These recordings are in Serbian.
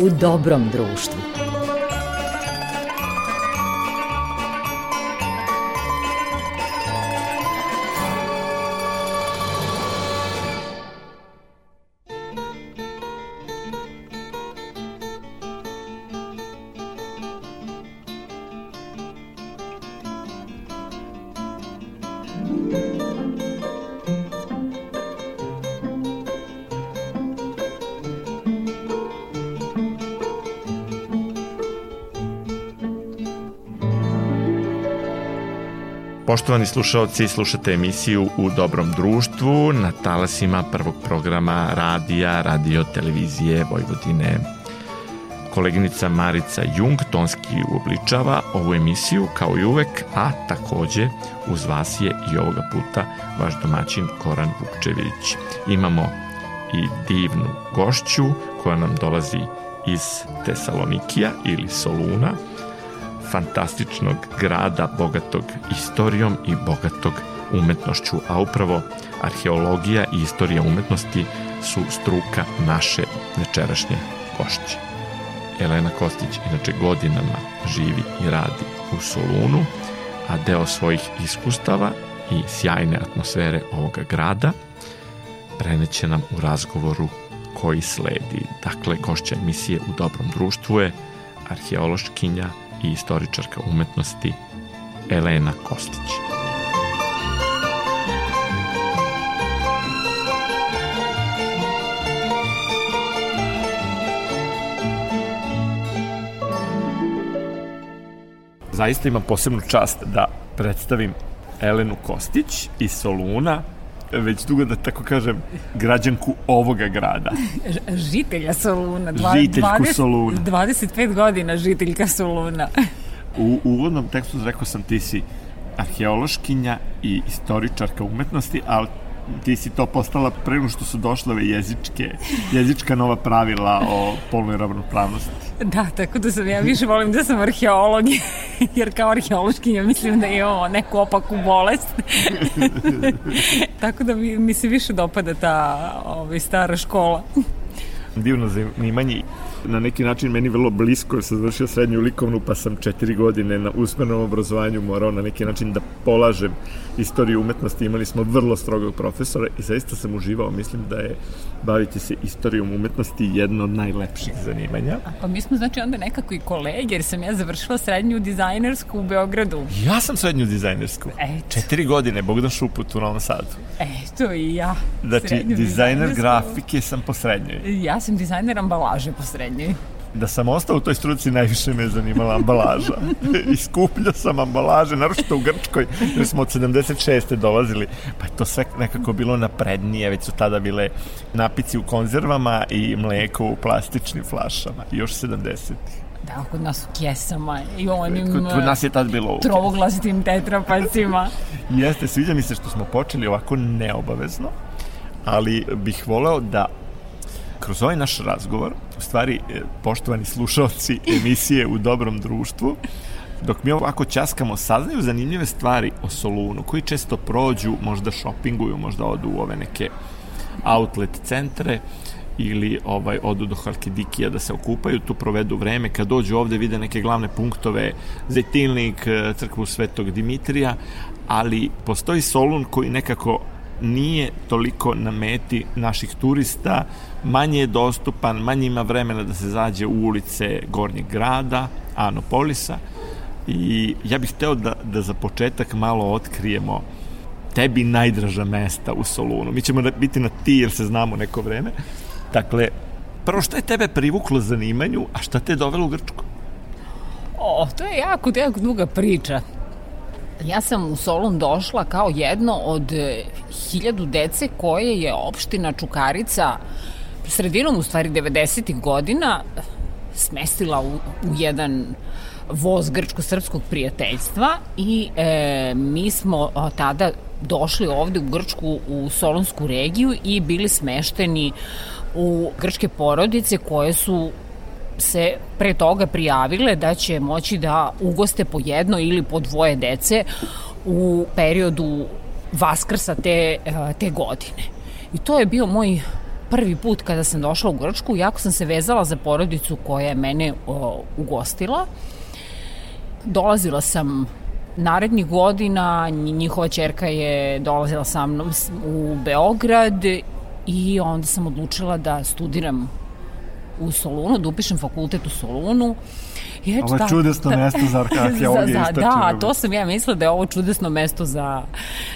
u dobrom društvu. Poštovani slušalci, slušate emisiju U dobrom društvu na talasima prvog programa radija, radio, televizije Vojvodine. Koleginica Marica Jung tonski uobličava ovu emisiju kao i uvek, a takođe uz vas je i ovoga puta vaš domaćin Koran Vukčević. Imamo i divnu gošću koja nam dolazi iz Tesalonikija ili Soluna, fantastičnog grada bogatog istorijom i bogatog umetnošću, a upravo arheologija i istorija umetnosti su struka naše večerašnje gošće. Elena Kostić inače godinama živi i radi u Solunu, a deo svojih iskustava i sjajne atmosfere ovoga grada preneće nam u razgovoru koji sledi. Dakle, gošća emisije u dobrom društvu je arheološkinja i istoričarka umetnosti Elena Kostić. Zaista imam posebnu čast da predstavim Elenu Kostić iz Soluna, već dugo da tako kažem, građanku ovoga grada. Žitelja Soluna. Dva, Žiteljku 20, Soluna. 25 godina žiteljka Soluna. U uvodnom tekstu rekao sam ti si arheološkinja i istoričarka umetnosti, ali ti si to postala pre nego što su došle ove jezičke, jezička nova pravila o polnoj ravnopravnosti. Da, tako da sam ja više volim da sam arheolog, jer kao arheološkinja mislim da imamo neku opaku bolest. tako da mi, mi se više dopada ta ovaj, stara škola. Divno zanimanje na neki način meni vrlo blisko, jer sam završio srednju likovnu, pa sam četiri godine na usmenom obrazovanju morao na neki način da polažem istoriju umetnosti. Imali smo vrlo strogog profesora i zaista sam uživao. Mislim da je baviti se istorijom umetnosti jedno od najlepših zanimanja. A pa mi smo znači onda nekako i kolege, jer sam ja završila srednju dizajnersku u Beogradu. Ja sam srednju dizajnersku. Eto. Četiri godine, Bogdan Šuput u Novom Sadu. Eto i ja. Znači, dizajner grafike sam po srednjoj. Ja sam dizajner ambalaže po srednjoj srednji. Da sam ostao u toj struci, najviše me je zanimala ambalaža. I skupljao sam ambalaže, naročito u Grčkoj, jer smo od 76. dolazili, pa je to sve nekako bilo naprednije, već su tada bile napici u konzervama i mleko u plastičnim flašama, još 70. Da, kod nas u kjesama i onim kod, kod nas je tad bilo trovoglasitim tetrapacima. Jeste, sviđa mi se što smo počeli ovako neobavezno, ali bih voleo da kroz ovaj naš razgovor, u stvari, e, poštovani slušalci emisije u dobrom društvu, dok mi ovako ćaskamo, saznaju zanimljive stvari o Solunu, koji često prođu, možda šopinguju, možda odu u ove neke outlet centre, ili ovaj odu do Halkidikija da se okupaju, tu provedu vreme, kad dođu ovde vide neke glavne punktove, Zetilnik, e, crkvu Svetog Dimitrija, ali postoji Solun koji nekako nije toliko na meti naših turista, manje je dostupan, manje ima vremena da se zađe u ulice Gornjeg grada, Anopolisa i ja bih hteo da, da za početak malo otkrijemo tebi najdraža mesta u Solunu. Mi ćemo da biti na ti jer se znamo neko vreme. Dakle, prvo što je tebe privuklo zanimanju, a šta te je dovelo u Grčku? O, to je jako, jako duga priča. Ja sam u Solun došla kao jedno od e, hiljadu dece koje je opština Čukarica sredinom u stvari 90. godina smestila u, u jedan voz grčko-srpskog prijateljstva i e, mi smo tada došli ovde u Grčku u Solonsku regiju i bili smešteni u grčke porodice koje su se pre toga prijavile da će moći da ugoste po jedno ili po dvoje dece u periodu Vaskrsa te, te godine. I to je bio moj prvi put kada sam došla u Grčku, jako sam se vezala za porodicu koja je mene o, ugostila. Dolazila sam narednih godina, njihova čerka je dolazila sa mnom u Beograd i onda sam odlučila da studiram u Solunu, da upišem fakultet u Solunu. I ovo je čudesno mesto za arheologiju. za, za, da, to sam ja mislila da je ovo čudesno mesto za,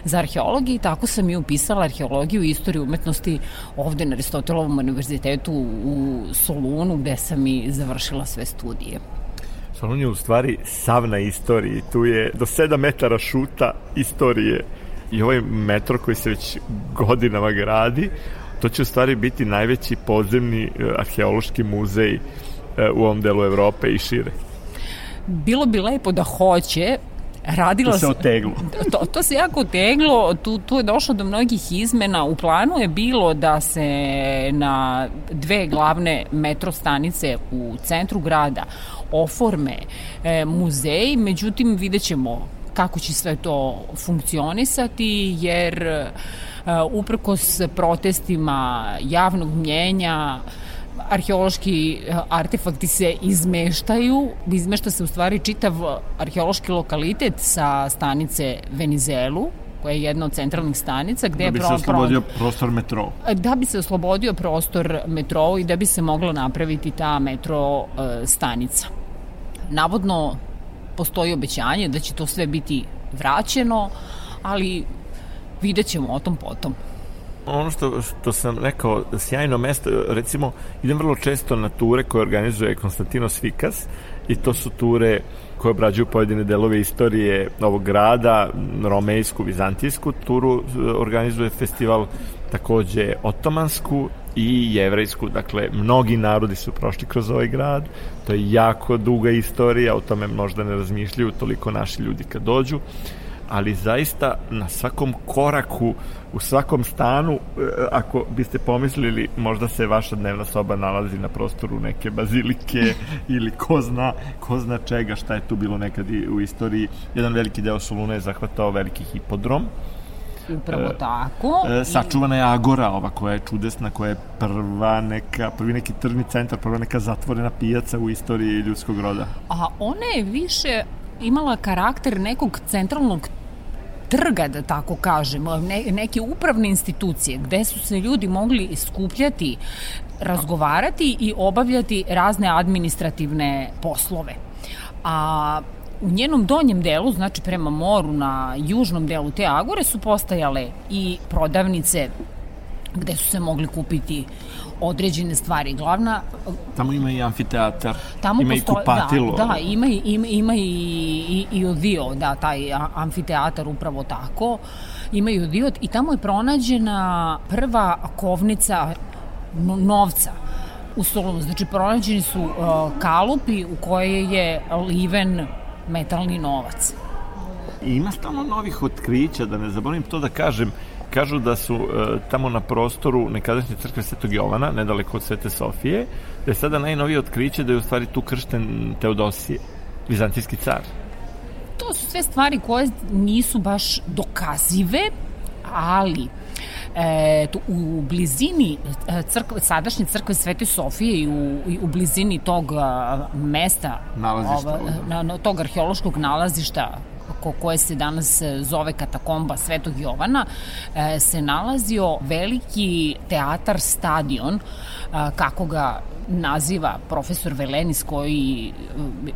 za arheologiju i tako sam i upisala arheologiju i istoriju umetnosti ovde na Aristotelovom univerzitetu u Solunu gde sam i završila sve studije. Solun je u stvari sav na istoriji. Tu je do 7 metara šuta istorije i ovaj metro koji se već godinama gradi, to će u stvari biti najveći podzemni e, arheološki muzej e, u ovom delu Evrope i šire. Bilo bi lepo da hoće, radila to se oteglo. To, to se jako oteglo, tu, tu je došlo do mnogih izmena. U planu je bilo da se na dve glavne metro stanice u centru grada oforme e, muzeji, međutim vidjet ćemo kako će sve to funkcionisati, jer e, uprkos protestima javnog mnjenja, arheološki e, artefakti se izmeštaju, izmešta se u stvari čitav arheološki lokalitet sa stanice Venizelu, koja je jedna od centralnih stanica gde da bi se oslobodio prostor metro. Da bi se oslobodio prostor metro i da bi se mogla napraviti ta metro uh, stanica. Navodno postoji obećanje da će to sve biti vraćeno, ali vidjet ćemo o tom potom. Ono što, što sam rekao, sjajno mesto, recimo, idem vrlo često na ture koje organizuje Konstantinos Fikas i to su ture koje obrađuju pojedine delove istorije ovog grada, romejsku, vizantijsku. Turu, organizuje festival takođe otomansku i jevrejsku, dakle mnogi narodi su prošli kroz ovaj grad, to je jako duga istorija, o tome možda ne razmišljaju toliko naši ljudi kad dođu, ali zaista na svakom koraku, u svakom stanu, e, ako biste pomislili, možda se vaša dnevna soba nalazi na prostoru neke bazilike ili ko zna, ko zna čega, šta je tu bilo nekad u istoriji. Jedan veliki deo Soluna je zahvatao veliki hipodrom, Upravo e, tako. E, sačuvana je Agora, ova koja je čudesna, koja je prva neka, prvi neki tržni centar, prva neka zatvorena pijaca u istoriji ljudskog roda. A ona je više imala karakter nekog centralnog trga, da tako kažem, ne, neke upravne institucije gde su se ljudi mogli iskupljati, razgovarati i obavljati razne administrativne poslove. A u njenom donjem delu, znači prema moru na južnom delu te agore su postajale i prodavnice gde su se mogli kupiti određene stvari. Glavna... Tamo ima i amfiteatar, tamo ima posto... i kupatilo. Da, da ima, ima, ima i, i, i odio, da, taj amfiteatar upravo tako. Ima i odio i tamo je pronađena prva kovnica novca u Solunu. Znači, pronađeni su uh, kalupi u koje je liven metalni novac. I ima stalno novih otkrića, da ne zaboravim to da kažem, kažu da su e, tamo na prostoru nekadašnje crkve Svetog Jovana, nedaleko od Svete Sofije, da je sada najnovije otkriće da je u stvari tu kršten Teodosije, vizantijski car. To su sve stvari koje nisu baš dokazive, ali e, tu, u blizini e, crkve, sadašnje crkve Svete Sofije i u, i u blizini tog a, mesta nalazišta, ova, na, na, tog arheološkog nalazišta ko, koje se danas e, zove katakomba Svetog Jovana, e, se nalazio veliki teatar stadion, kako ga naziva profesor Velenis koji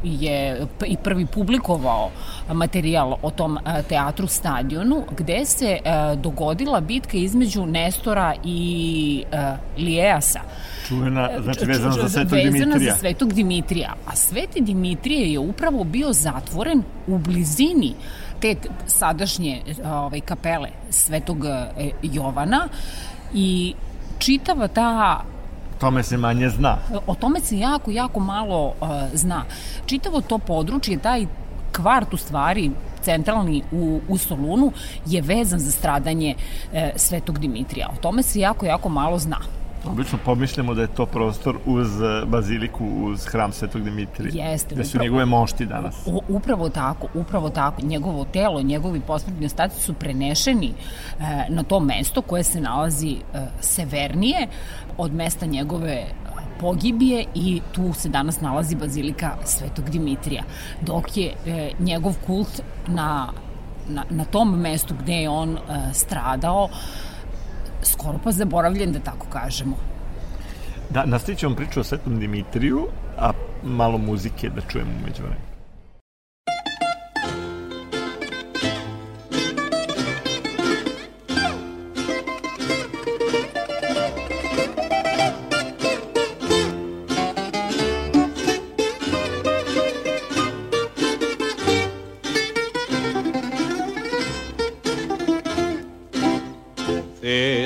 je i prvi publikovao materijal o tom teatru stadionu gde se dogodila bitka između Nestora i Lijeasa. Čuvena, znači vezana za Svetog Dimitrija. Vezana za Svetog Dimitrija. A Sveti Dimitrije je upravo bio zatvoren u blizini te sadašnje ovaj, kapele Svetog e, Jovana i čitava ta tome se manje zna. O tome se jako, jako malo uh, zna. Čitavo to područje, taj kvart u stvari centralni u, u Solunu je vezan za stradanje e, Svetog Dimitrija. O tome se jako, jako malo zna. Obično pomišljamo da je to prostor uz eh, baziliku, uz hram Svetog Dimitrija. Jeste. Da su njegove mošti danas. U, upravo tako, upravo tako. Njegovo telo, njegovi posmrtni ostaci su prenešeni e, na to mesto koje se nalazi e, severnije od mesta njegove e, pogibije i tu se danas nalazi bazilika Svetog Dimitrija. Dok je e, njegov kult na, na, na tom mestu gde je on e, stradao skoro pa zaboravljen, da tako kažemo. Da, nastavit ćemo priču o Svetom Dimitriju, a malo muzike da čujemo umeđu vremenu.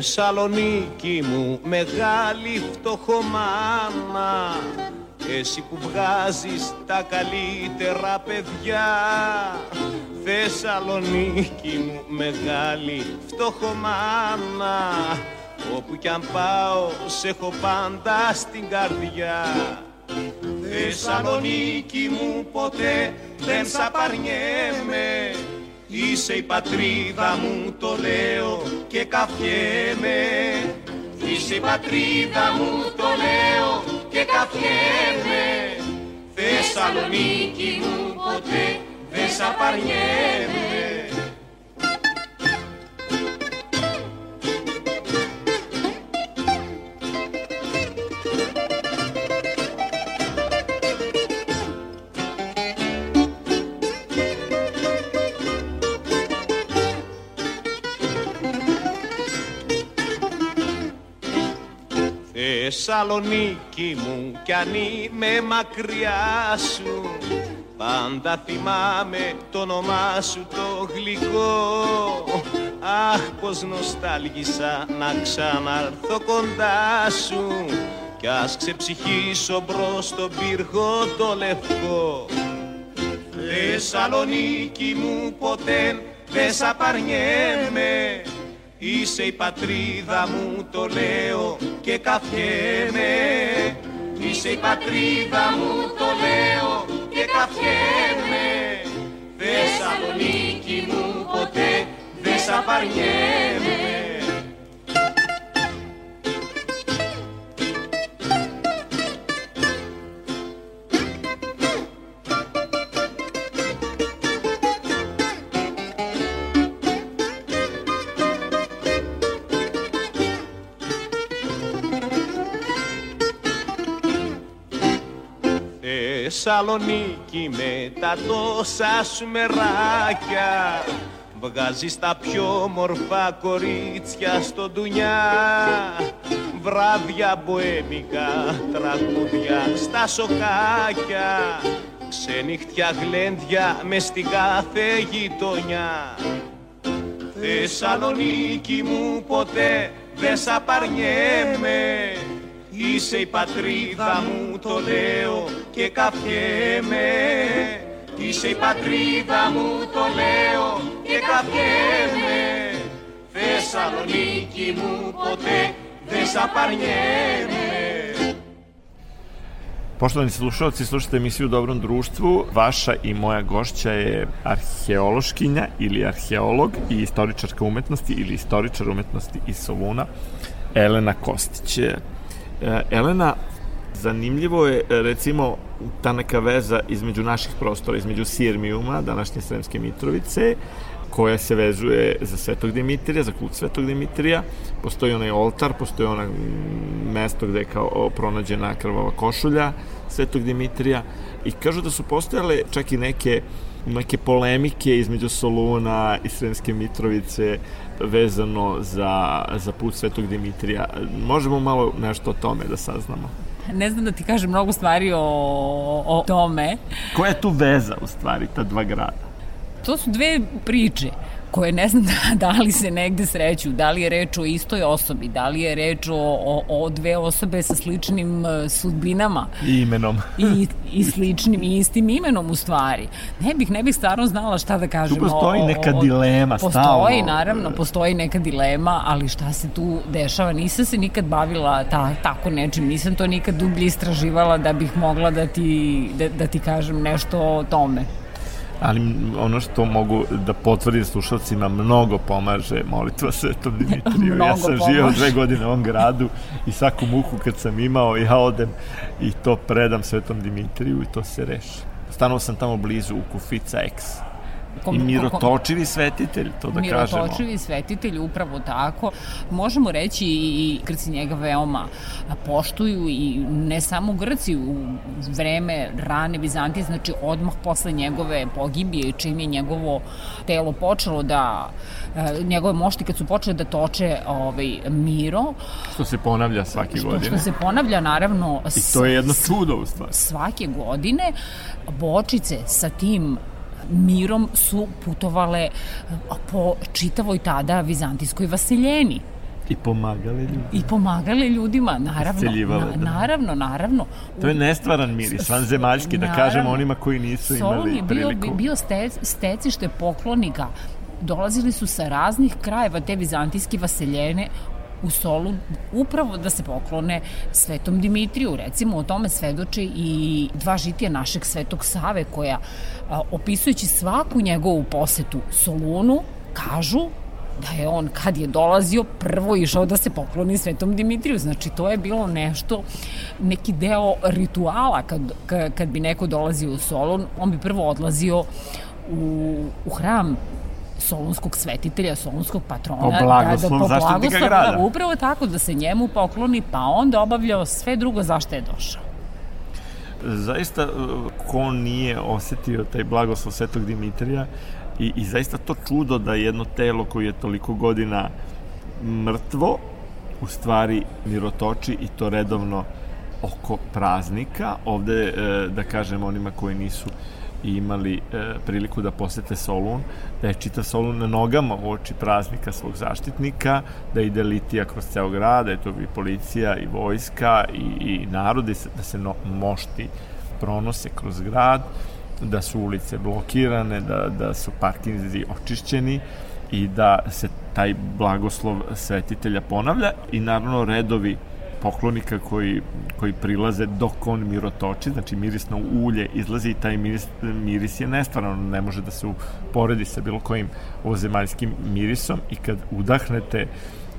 Θεσσαλονίκη μου μεγάλη φτωχομάνα εσύ που βγάζεις τα καλύτερα παιδιά. Θεσσαλονίκη μου μεγάλη φτωχομάνα Όπου κι αν πάω σε έχω πάντα στην καρδιά. Θεσσαλονίκη μου ποτέ δεν σ' απαρνιέμαι Είσαι η πατρίδα μου το λέω και καφιέμαι Είσαι η πατρίδα μου το λέω και καφιέμαι Θεσσαλονίκη μου ποτέ δεν σ' απαρνιέμαι Θεσσαλονίκη μου κι αν είμαι μακριά σου Πάντα θυμάμαι το όνομά σου το γλυκό. Αχ πως νοστάλγησα να ξαναρθώ κοντά σου Κι ας ξεψυχήσω μπρος τον πύργο το λευκό. Θεσσαλονίκη μου ποτέ δεν σ' απαρνιέμαι Είσαι η πατρίδα μου το λέω και καφιέμαι Είσαι η πατρίδα μου το λέω και καφιέμαι Θεσσαλονίκη μου ποτέ δεν σ' απαρνιέμαι Θεσσαλονίκη με τα τόσα σου μεράκια. Βγάζεις τα πιο μορφά κορίτσια στο ντουνιά. Βράδια μποέμικα, τραγούδια στα σοκάκια. Ξενυχτιά γλέντια μες στην κάθε γειτονιά. Θεσσαλονίκη μου ποτέ δεν σ' απαρνιέμαι Είσαι η πατρίδα μου το λέω και καφιέμαι Είσαι η πατρίδα μου το λέω και καφιέμαι Θεσσαλονίκη μου ποτέ δεν σ' απαρνιέμαι Poštovani slušalci, slušate emisiju u Dobrom društvu. Vaša i moja gošća je arheološkinja ili arheolog i istoričarka umetnosti ili istoričar umetnosti iz Soluna, Elena Kostić. E, Elena, zanimljivo je recimo ta neka veza između naših prostora, između Sirmijuma, današnje Sremske Mitrovice, koja se vezuje za Svetog Dimitrija, za kult Svetog Dimitrija. Postoji onaj oltar, postoji ono mesto gde je kao pronađena krvava košulja Svetog Dimitrija i kažu da su postojale čak i neke neke polemike između Soluna i Sremske Mitrovice vezano za, za put Svetog Dimitrija. Možemo malo nešto o tome da saznamo? Ne znam da ti kažem mnogo stvari o, o tome. Koja je tu veza u stvari, ta dva grada? To su dve priče. Koje ne znam da, da li se negde sreću, da li je reč o istoj osobi, da li je reč o, o, o dve osobe sa sličnim uh, sudbinama. I imenom. I, I sličnim i istim imenom u stvari. Ne bih, ne bih stvarno znala šta da kažem. Tu postoji neka dilema, postoji, stalno. Postoji, naravno, postoji neka dilema, ali šta se tu dešava? Nisam se nikad bavila ta, tako nečim, nisam to nikad dublje istraživala da bih mogla da ti, da, da ti kažem nešto o tome ali ono što mogu da potvrdim slušalcima mnogo pomaže molitva Svetom Dimitriju. ja sam živio dve godine u ovom gradu i svaku muku kad sam imao ja odem i to predam Svetom Dimitriju i to se reši. Stanuo sam tamo blizu u Kufica X Kom, I mirotočivi svetitelj, to da mirotočivi kažemo. Mirotočivi svetitelj, upravo tako. Možemo reći i Grci njega veoma poštuju i ne samo Grci u vreme rane Vizantije, znači odmah posle njegove pogibije, čim je njegovo telo počelo da e, njegove mošti kad su počele da toče ovaj, miro. Što se ponavlja svake što, godine. Što se ponavlja naravno I to je jedno čudo u stvari. Svake godine bočice sa tim mirom su putovale po čitavoj tada vizantijskoj vaseljeni. I pomagale ljudima. I pomagale ljudima, naravno. Na, da. Naravno, naravno. To je nestvaran miris, vanzemaljski, da kažemo onima koji nisu imali je bio, priliku. bio stec, stecište poklonika. Dolazili su sa raznih krajeva te vizantijske vaseljene u Solun upravo da se poklone Svetom Dimitriju. Recimo o tome svedoče i dva žitija našeg Svetog Save koja opisujući svaku njegovu posetu Solunu kažu da je on kad je dolazio prvo išao da se pokloni Svetom Dimitriju. Znači to je bilo nešto, neki deo rituala kad, kad bi neko dolazio u Solun, on bi prvo odlazio u, u hram solunskog svetitelja, solunskog patrona. O blagoslov da, da, po blagoslov, grada. Da, upravo tako da se njemu pokloni, pa onda obavljao sve drugo zašto je došao. Zaista, ko nije osetio taj blagoslov svetog Dimitrija i, i zaista to čudo da jedno telo koje je toliko godina mrtvo, u stvari mirotoči i to redovno oko praznika. Ovde, e, da kažem, onima koji nisu i imali e, priliku da posete Solun, da je čita Solun na nogama u oči praznika svog zaštitnika, da ide litija kroz ceo grad, da je to i policija i vojska i, i narod, da se no, mošti pronose kroz grad, da su ulice blokirane, da, da su parkinzi očišćeni i da se taj blagoslov svetitelja ponavlja i naravno redovi poklonika koji, koji prilaze dok on mirotoči, znači mirisno ulje izlazi i taj miris, miris je nestvaran, ne može da se uporedi sa bilo kojim ovozemaljskim mirisom i kad udahnete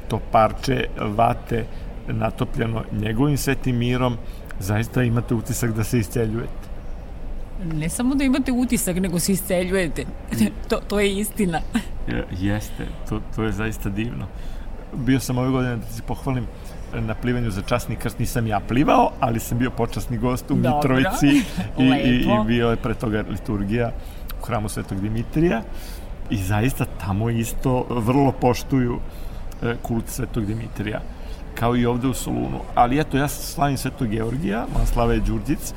to parče vate natopljeno njegovim svetim mirom, zaista imate utisak da se isceljujete. Ne samo da imate utisak, nego se isceljujete. to, to je istina. Jeste, to, to je zaista divno. Bio sam ove godine, da se pohvalim, na plivanju za časni krst nisam ja plivao, ali sam bio počasni gost u Dobro. Mitrovici i, i, i bio je pre toga liturgija u hramu Svetog Dimitrija i zaista tamo isto vrlo poštuju e, kult Svetog Dimitrija kao i ovde u Solunu. Ali eto, ja slavim Svetog Georgija, moja slava je Đurđic,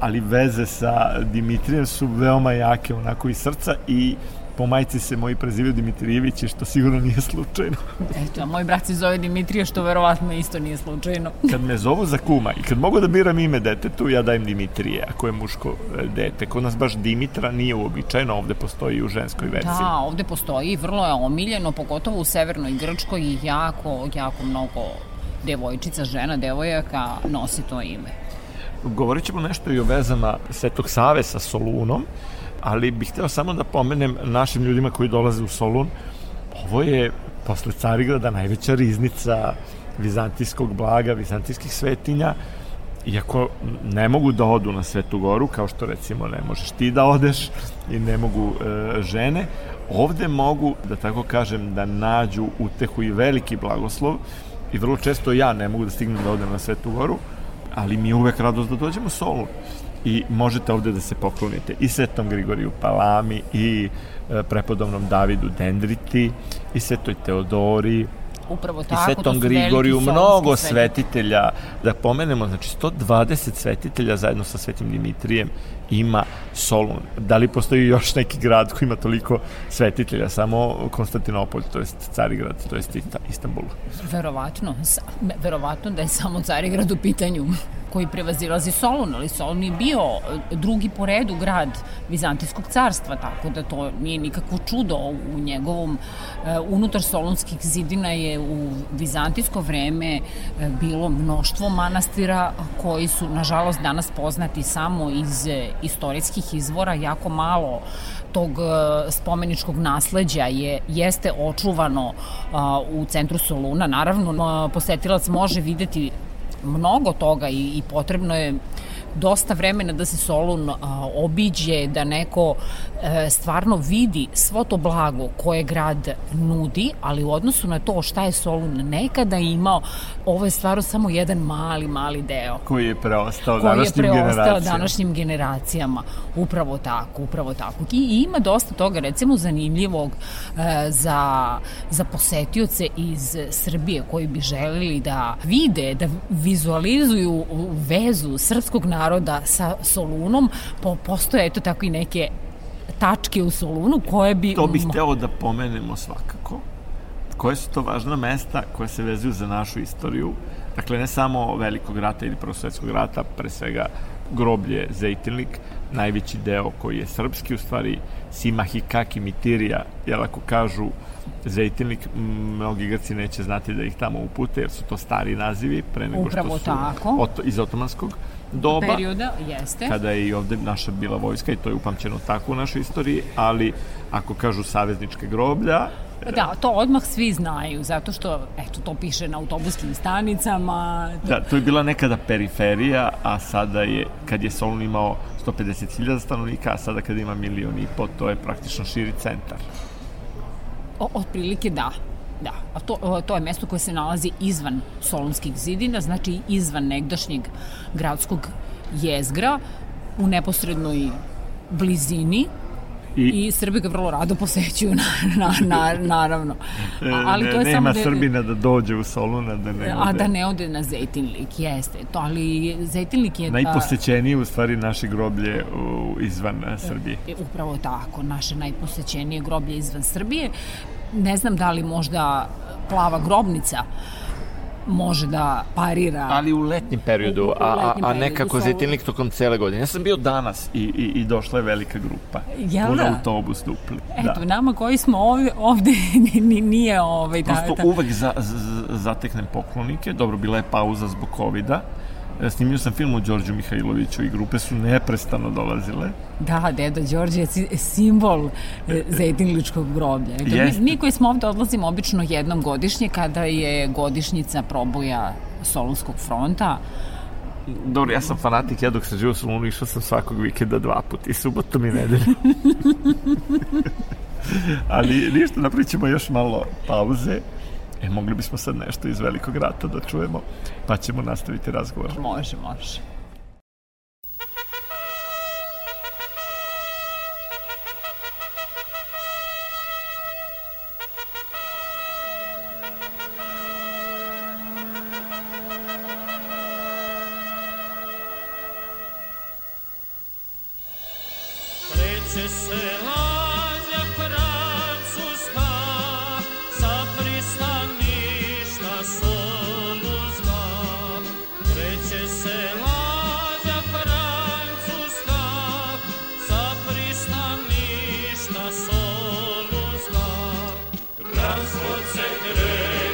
ali veze sa Dimitrijem su veoma jake onako iz srca i po majci se moji prezivaju Dimitrijević, što sigurno nije slučajno. Eto, a moj brat se zove Dimitrije, što verovatno isto nije slučajno. kad me zovu za kuma i kad mogu da biram ime detetu, ja dajem Dimitrije, ako je muško e, dete. Kod nas baš Dimitra nije uobičajeno, ovde postoji i u ženskoj verziji. Da, ovde postoji, vrlo je omiljeno, pogotovo u Severnoj Grčkoj i jako, jako mnogo devojčica, žena, devojaka nosi to ime. Govorit ćemo nešto i o vezama Svetog Save sa Solunom, ali bih hteo samo da pomenem našim ljudima koji dolaze u Solun, ovo je posle Carigrada najveća riznica vizantijskog blaga, vizantijskih svetinja, iako ne mogu da odu na Svetu Goru, kao što recimo ne možeš ti da odeš i ne mogu e, žene, ovde mogu, da tako kažem, da nađu utehu i veliki blagoslov. I vrlo često ja ne mogu da stignem da odem na Svetu Goru, ali mi je uvek radost da dođemo u Solun i možete ovde da se poklonite i Svetom Grigoriju Palami i e, prepodobnom Davidu Dendriti i Svetoj Teodori Upravo i tako, Svetom to su Grigoriju, mnogo svetitelja, da pomenemo, znači 120 svetitelja zajedno sa Svetim Dimitrijem ima Solun. Da li postoji još neki grad koji ima toliko svetitelja? Samo Konstantinopolj, to jest Carigrad, to jest Istanbul. Verovatno, verovatno da je samo Carigrad u pitanju koji prevazilazi Solun, ali Solun je bio e, drugi po redu grad Vizantijskog carstva, tako da to nije nikakvo čudo u njegovom e, unutar solunskih zidina je u vizantijsko vreme e, bilo mnoštvo manastira koji su nažalost danas poznati samo iz istorijskih izvora, jako malo tog spomeničkog nasleđa je jeste očuvano u centru Soluna. Naravno, posetilac može videti mnogo toga i, i potrebno je dosta vremena da se Solun a, obiđe, da neko e, stvarno vidi svo to blago koje grad nudi, ali u odnosu na to šta je Solun nekada imao, ovo je stvarno samo jedan mali, mali deo. Koji je preostao koji današnjim je preostao generacijama. današnjim generacijama. Upravo tako, upravo tako. I, i ima dosta toga, recimo, zanimljivog e, za, za posetioce iz Srbije koji bi želeli da vide, da vizualizuju vezu srpskog naroda sa Solunom, po, postoje eto tako i neke tačke u Solunu koje bi... To bih hteo da pomenemo svakako. Koje su to važna mesta koje se vezuju za našu istoriju. Dakle, ne samo velikog rata ili prosvetskog rata, pre svega groblje Zejtilnik, najveći deo koji je srpski, u stvari Simahikaki Mitirija, jer ako kažu Zejtilnik, mnogi Grci neće znati da ih tamo upute, jer su to stari nazivi, pre nego Upravo što su tako. Oto, iz otomanskog doba. Perioda, jeste. Kada je i ovde naša bila vojska i to je upamćeno tako u našoj istoriji, ali ako kažu savezničke groblja, Da, to odmah svi znaju, zato što, eto, to piše na autobuskim stanicama. Da, to je bila nekada periferija, a sada je, kad je Solun imao 150.000 stanovnika, a sada kada ima milion i po, to je praktično širi centar. O, otprilike da. Da, a to, to je mesto koje se nalazi izvan Solunskih zidina, znači izvan negdašnjeg gradskog jezgra, u neposrednoj blizini I, I Srbi ga vrlo rado posećuju, na, na, na, naravno. A, ali ne, to je nema samo da, Srbina da dođe u Soluna, da ne ode. A da ne ode na Zejtinlik, jeste. To, ali Zejtinlik je... Najposećenije u stvari naše groblje u, izvan Srbije. E, upravo tako, naše najposećenije groblje izvan Srbije. Ne znam da li možda plava grobnica može da parira. Ali u letnjem periodu, u, u letnjem a, a, a nekako zetilnik tokom cele godine. Ja sam bio danas i, i, i došla je velika grupa. Jel da? autobus dupli. Eto, da. nama koji smo ovde, ovde nije ovaj... Da, Prosto da, uvek za, za, zateknem poklonike. Dobro, bila je pauza zbog COVID-a E, snimio sam film o Đorđu Mihajloviću i grupe su neprestano dolazile. Da, deda Đorđe je simbol e, Zedinličkog groblja. mi, mi koji smo ovde odlazimo obično jednom godišnje kada je godišnjica proboja Solunskog fronta, Dobro, ja sam fanatik, ja dok sam živo u Solunu išao sam svakog vikenda dva puta i subotom i nedelju. Ali ništa, napravit ćemo još malo pauze E, mogli bismo sad nešto iz velikog rata da čujemo, pa ćemo nastaviti razgovor. Može, može. Se treće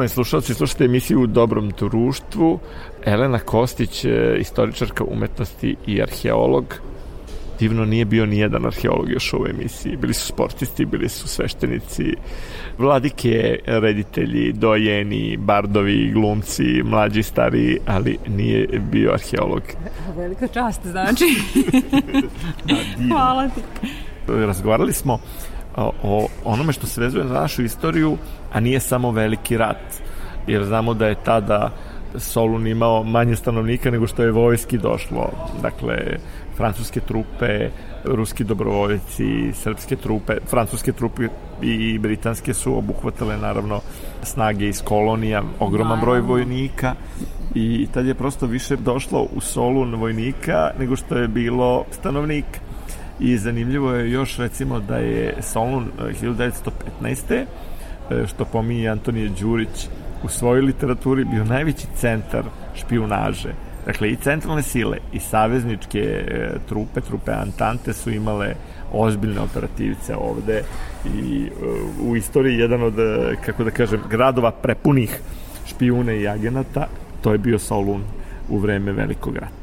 Poštovani slušalci, slušate emisiju u Dobrom društvu. Elena Kostić, e, istoričarka umetnosti i arheolog. Divno nije bio ni jedan arheolog još u ovoj emisiji. Bili su sportisti, bili su sveštenici, vladike, reditelji, dojeni, bardovi, glumci, mlađi, stari, ali nije bio arheolog. Velika čast, znači. da, Hvala ti. Razgovarali smo o, onome što se vezuje na našu istoriju, a nije samo veliki rat. Jer znamo da je tada Solun imao manje stanovnika nego što je vojski došlo. Dakle, francuske trupe, ruski dobrovoljci, srpske trupe, francuske trupe i britanske su obuhvatale naravno snage iz kolonija, ogroman broj vojnika i tad je prosto više došlo u Solun vojnika nego što je bilo stanovnika i zanimljivo je još recimo da je Solun 1915. Eh, eh, što pominje Antonije Đurić u svojoj literaturi bio najveći centar špijunaže. Dakle, i centralne sile i savezničke e, trupe, trupe Antante su imale ozbiljne operativce ovde i e, u istoriji jedan od, kako da kažem, gradova prepunih špijune i agenata, to je bio Solun u vreme Velikog rata.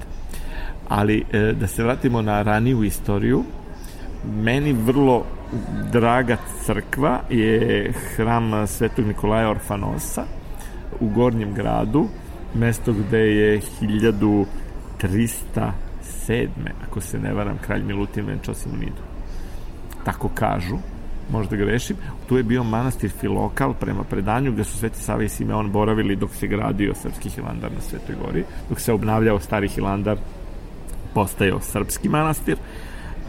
Ali e, da se vratimo na raniju istoriju, meni vrlo draga crkva je hram Svetog Nikolaja Orfanosa u Gornjem gradu, mesto gde je 1307. ako se ne varam, kralj Milutin venčao Simonidu. Tako kažu, možda grešim. Tu je bio manastir Filokal prema predanju gde su Sveti Sava i Simeon boravili dok se gradio srpski hilandar na Svetoj gori, dok se obnavljao stari hilandar postajao srpski manastir,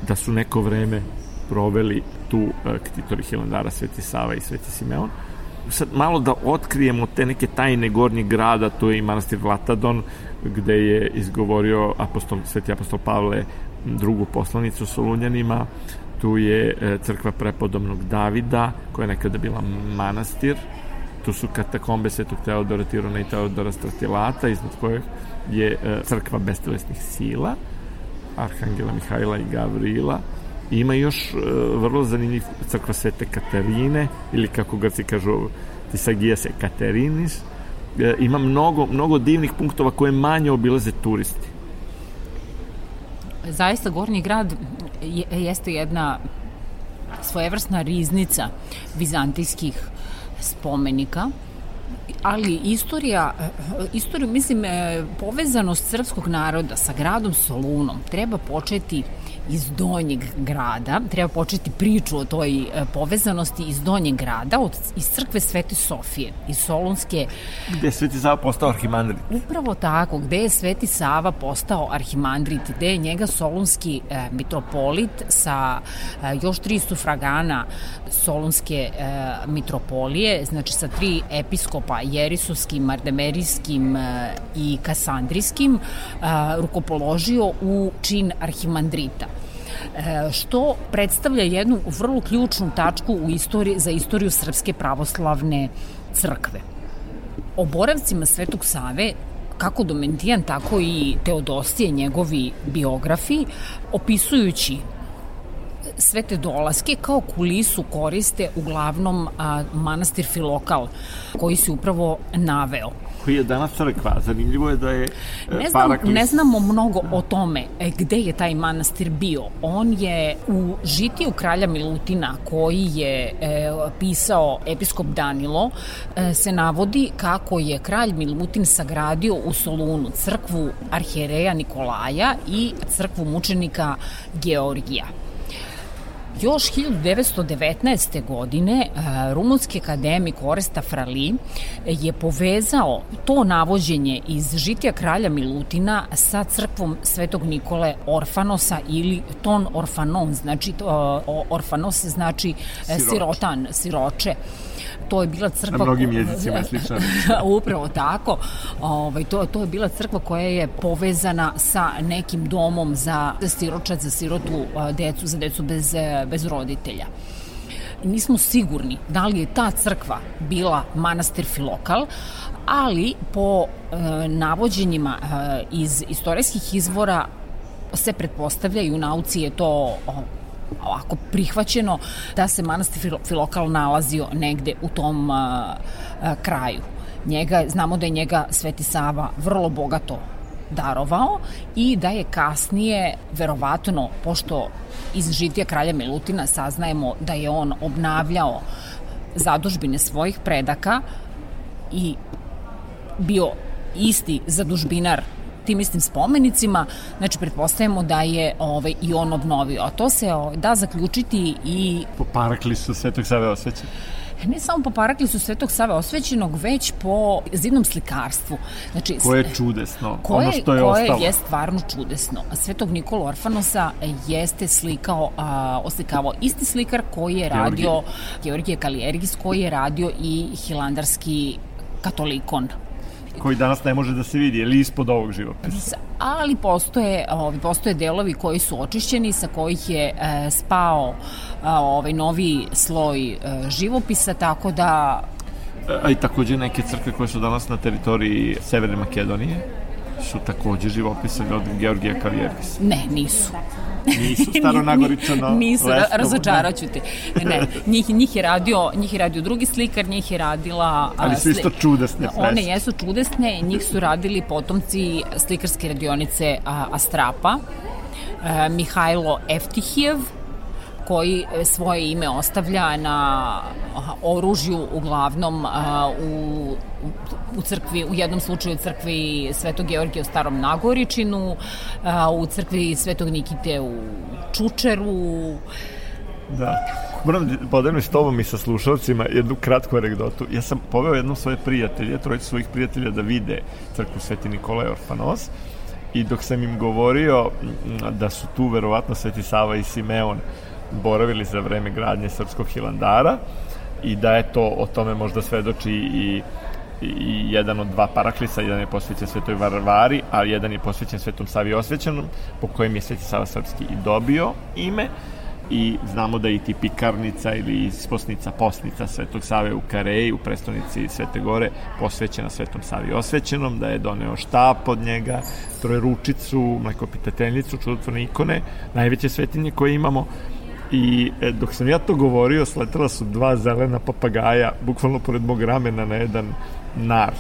da su neko vreme proveli tu e, ktitori Hilandara Sveti Sava i Sveti Simeon. Sad malo da otkrijemo te neke tajne gornjeg grada, to je i manastir Vlatadon, gde je izgovorio apostol, Sveti apostol Pavle drugu poslanicu Solunjanima, tu je e, crkva prepodobnog Davida, koja je nekada bila manastir, tu su katakombe Svetog Teodora Tirona i Teodora Stratilata, iznad kojeg je e, crkva bestelesnih sila, Arhangela Mihajla i Gavrila. Ima još uh, vrlo zanimljiv crkva Svete Katarine, ili kako se kažu, Tisagija se Katerinis. Uh, ima mnogo, mnogo divnih punktova koje manje obilaze turisti. Zaista Gornji grad je, jeste jedna svojevrsna riznica vizantijskih spomenika ali istorija, istoriju, mislim, e, povezanost srpskog naroda sa gradom Solunom treba početi iz donjeg grada, treba početi priču o toj e, povezanosti iz donjeg grada, od, iz crkve Svete Sofije, iz Solunske... Gde je Sveti Sava postao arhimandrit? Upravo tako, gde je Sveti Sava postao arhimandrit, gde je njega solunski e, mitropolit sa e, još tri sufragana solunske e, mitropolije, znači sa tri episkopa, jerisovskim, mardemerijskim e, i kasandrijskim, e, rukopoložio u čin arhimandrita. E, što predstavlja jednu vrlo ključnu tačku u istoriji, za istoriju Srpske pravoslavne crkve. O boravcima Svetog Save kako Domentijan, tako i Teodosije, njegovi biografi, opisujući sve te dolaske kao kulisu koriste uglavnom a, manastir Filokal, koji se upravo naveo koji je danas crkva. Zanimljivo je da je e, ne, znam, Paraklis... ne znamo mnogo o tome e, gde je taj manastir bio. On je u žitiju kralja Milutina koji je e, pisao episkop Danilo e, se navodi kako je kralj Milutin sagradio u Solunu crkvu arhijereja Nikolaja i crkvu mučenika Georgija Još 1919. godine e, rumunski akademik Oresta Frali je povezao to navođenje iz žitija kralja Milutina sa crkvom Svetog Nikole Orfanosa ili ton orfanon, znači orfanos znači e, sirotan, siroče to je bila crkva... Na mnogim jezicima je slična Upravo tako. Ovaj, to, to je bila crkva koja je povezana sa nekim domom za siročad, za sirotu decu, za decu bez, bez roditelja nismo sigurni da li je ta crkva bila manastir Filokal, ali po e, navođenjima e, iz istorijskih izvora se pretpostavlja i u nauci je to ovako prihvaćeno da se manastir Filokal nalazio negde u tom a, a, kraju. Njega, znamo da je njega Sveti Sava vrlo bogato darovao i da je kasnije, verovatno, pošto iz žitija kralja Milutina saznajemo da je on obnavljao zadužbine svojih predaka i bio isti zadužbinar tim istim spomenicima, znači pretpostavljamo da je ovaj, i on obnovio. A to se ovaj, da zaključiti i... Po paraklisu Svetog Save osvećeno ne samo po paraklisu Svetog Save osvećenog, već po zidnom slikarstvu. Znači, koje je čudesno, koje, ono što je koje ostalo. Koje je stvarno čudesno. Svetog Nikola Orfanosa jeste slikao, a, oslikavao isti slikar koji je radio, Georgije Kalijergis, koji je radio i hilandarski katolikon koji danas ne može da se vidi, ili ispod ovog živopisa. Ali postoje, ovi, postoje delovi koji su očišćeni, sa kojih je e, spao a, ovaj novi sloj e, živopisa, tako da... A i takođe neke crkve koje su danas na teritoriji Severne Makedonije su takođe živopisani od Georgija Kavjergisa. Ne, nisu. Nisu staronagoričano Nisu, razočaraću te. Ne, njih, njih, je radio, njih je radio drugi slikar, njih je radila... Ali su isto čudesne freske. One jesu čudesne, njih su radili potomci slikarske radionice Astrapa, Mihajlo Eftihijev, koji svoje ime ostavlja na oružju uglavnom u, u crkvi, u jednom slučaju u crkvi Svetog Georgija u Starom Nagoričinu, u crkvi Svetog Nikite u Čučeru. Da. Moram da podelim s tobom i sa slušalcima jednu kratku anegdotu. Ja sam poveo jednom svoje prijatelje, trojicu svojih prijatelja da vide crkvu Sveti Nikola Orfanos i dok sam im govorio da su tu verovatno Sveti Sava i Simeon boravili za vreme gradnje Srpskog Hilandara i da je to o tome možda svedoči i i jedan od dva paraklisa, jedan je posvećen Svetoj Varvari, a jedan je posvećen Svetom Savi Osvećenom, po kojem je Sveti Sava Srpski i dobio ime. I znamo da i tipikarnica ili isposnica posnica Svetog Save u Kareji, u prestonici Svete Gore, posvećena Svetom Savi Osvećenom, da je doneo štap od njega, trojeručicu, mlekopitateljnicu, čudotvorne ikone, najveće svetinje koje imamo, i e, dok sam ja to govorio sletela su dva zelena papagaja bukvalno pored mog ramena na jedan nar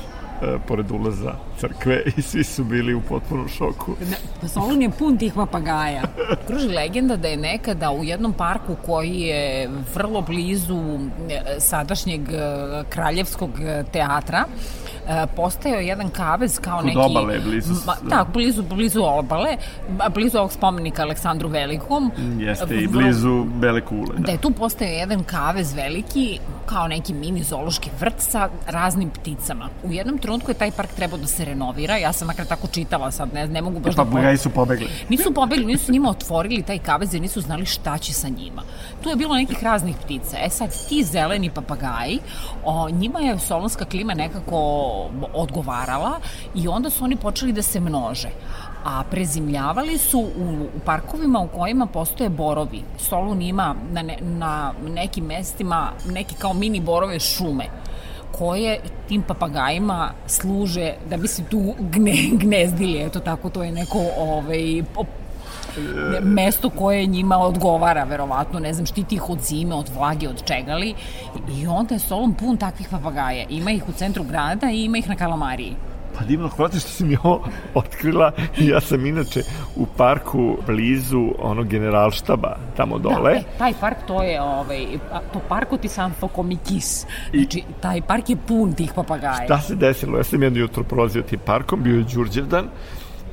e, pored ulaza crkve i svi su bili u potpunom šoku. Pa Solun je pun tih papagaja. Kruži legenda da je nekada u jednom parku koji je vrlo blizu e, sadašnjeg e, kraljevskog teatra postajao jedan kavez kao Kod neki... obale, blizu... Ma, da, blizu, blizu obale, blizu ovog spomenika Aleksandru Velikom. Jeste, i blizu Bele kule. Da. da je tu postao jedan kavez veliki, kao neki mini zoološki vrt sa raznim pticama. U jednom trenutku je taj park trebao da se renovira, ja sam makar tako čitala sad, ne, ne mogu baš pa, da... Pa su pobegli. Nisu pobegli, nisu njima otvorili taj kavez jer nisu znali šta će sa njima. Tu je bilo nekih raznih ptica. E sad, ti zeleni papagaji, o, njima je solonska klima nekako odgovarala i onda su oni počeli da se množe a prezimljavali su u, u parkovima u kojima postoje borovi. Solun ima na, ne, na nekim mestima neke kao mini borove šume koje tim papagajima služe da bi se tu gne, gnezdili, eto tako, to je neko ovaj, mesto koje njima odgovara, verovatno, ne znam, štiti ih od zime, od vlage, od čegali i onda je Solon pun takvih papagaja. Ima ih u centru grada i ima ih na Kalamariji. Pa divno, hvala ti što si mi ovo otkrila. Ja sam inače u parku blizu onog generalštaba, tamo dole. Da, e, taj park to je, ovaj, to parko ti sam Fokomikis. Znači, taj park je pun tih papagaja. Šta se desilo? Ja sam jedno jutro prolazio tim parkom, bio je Đurđevdan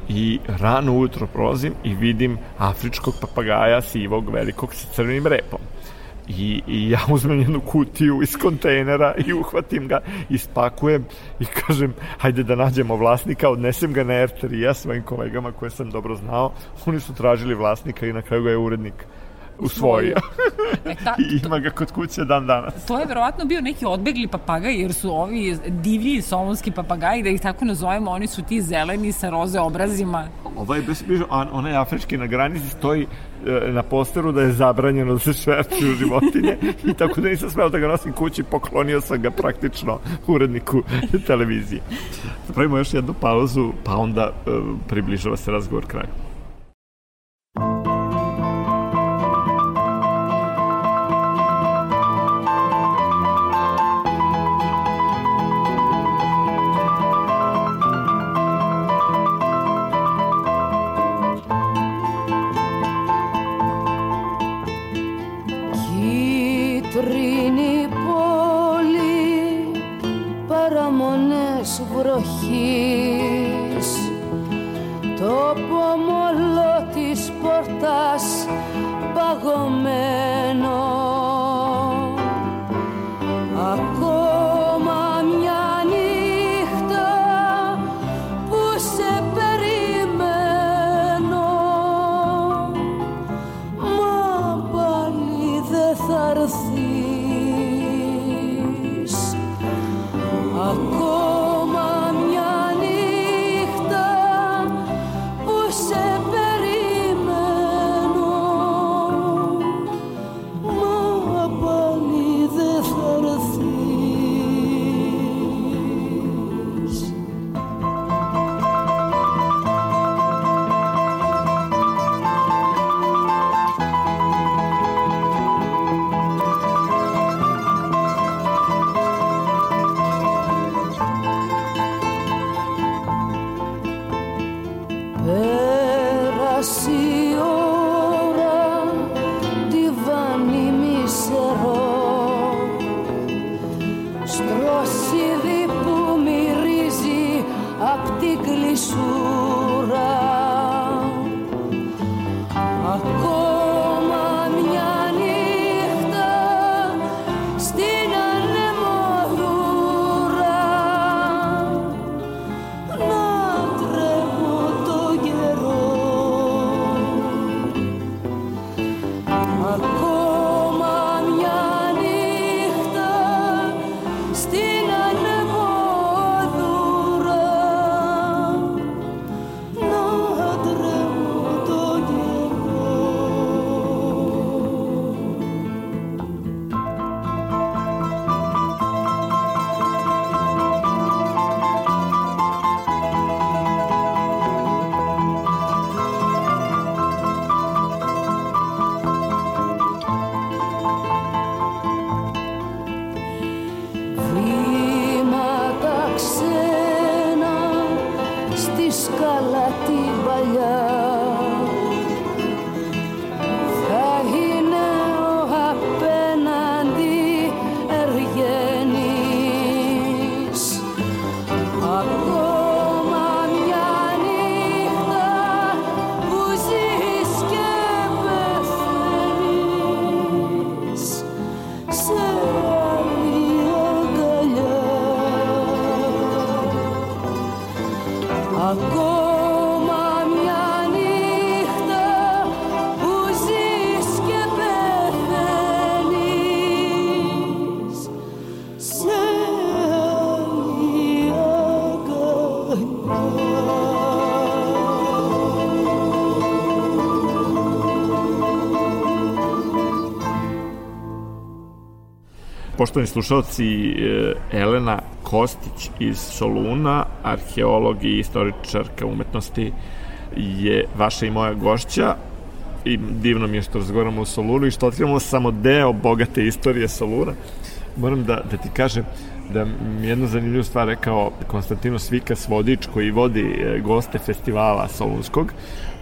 i rano ujutro prolazim i vidim afričkog papagaja sivog velikog sa crvenim repom. I, i ja uzmem jednu kutiju iz kontejnera i uhvatim ga, ispakujem i kažem, hajde da nađemo vlasnika, odnesem ga na r ja svojim kolegama koje sam dobro znao, oni su tražili vlasnika i na kraju ga je urednik usvojio. E, ta, I ima ga kod kuće dan danas. To je verovatno bio neki odbegli papagaj, jer su ovi divlji solonski papagaji, da ih tako nazovemo, oni su ti zeleni sa roze obrazima. Ovaj bez onaj afrički na granici stoji e, na posteru da je zabranjeno da se životinje i tako da nisam smeo da ga nosim kući, poklonio sam ga praktično uredniku televizije. Pravimo još jednu pauzu, pa onda uh, približava se razgovor kraju. Poštovani slušalci, e, Elena Kostić iz Soluna, arheolog i istoričarka umetnosti, je vaša i moja gošća i divno mi je što razgovaramo o Solunu i što otkrivamo samo deo bogate istorije Soluna. Moram da, da ti kažem da mi jednu zanimljivu stvar rekao Konstantino Svikas Vodič koji vodi e, goste festivala Solunskog.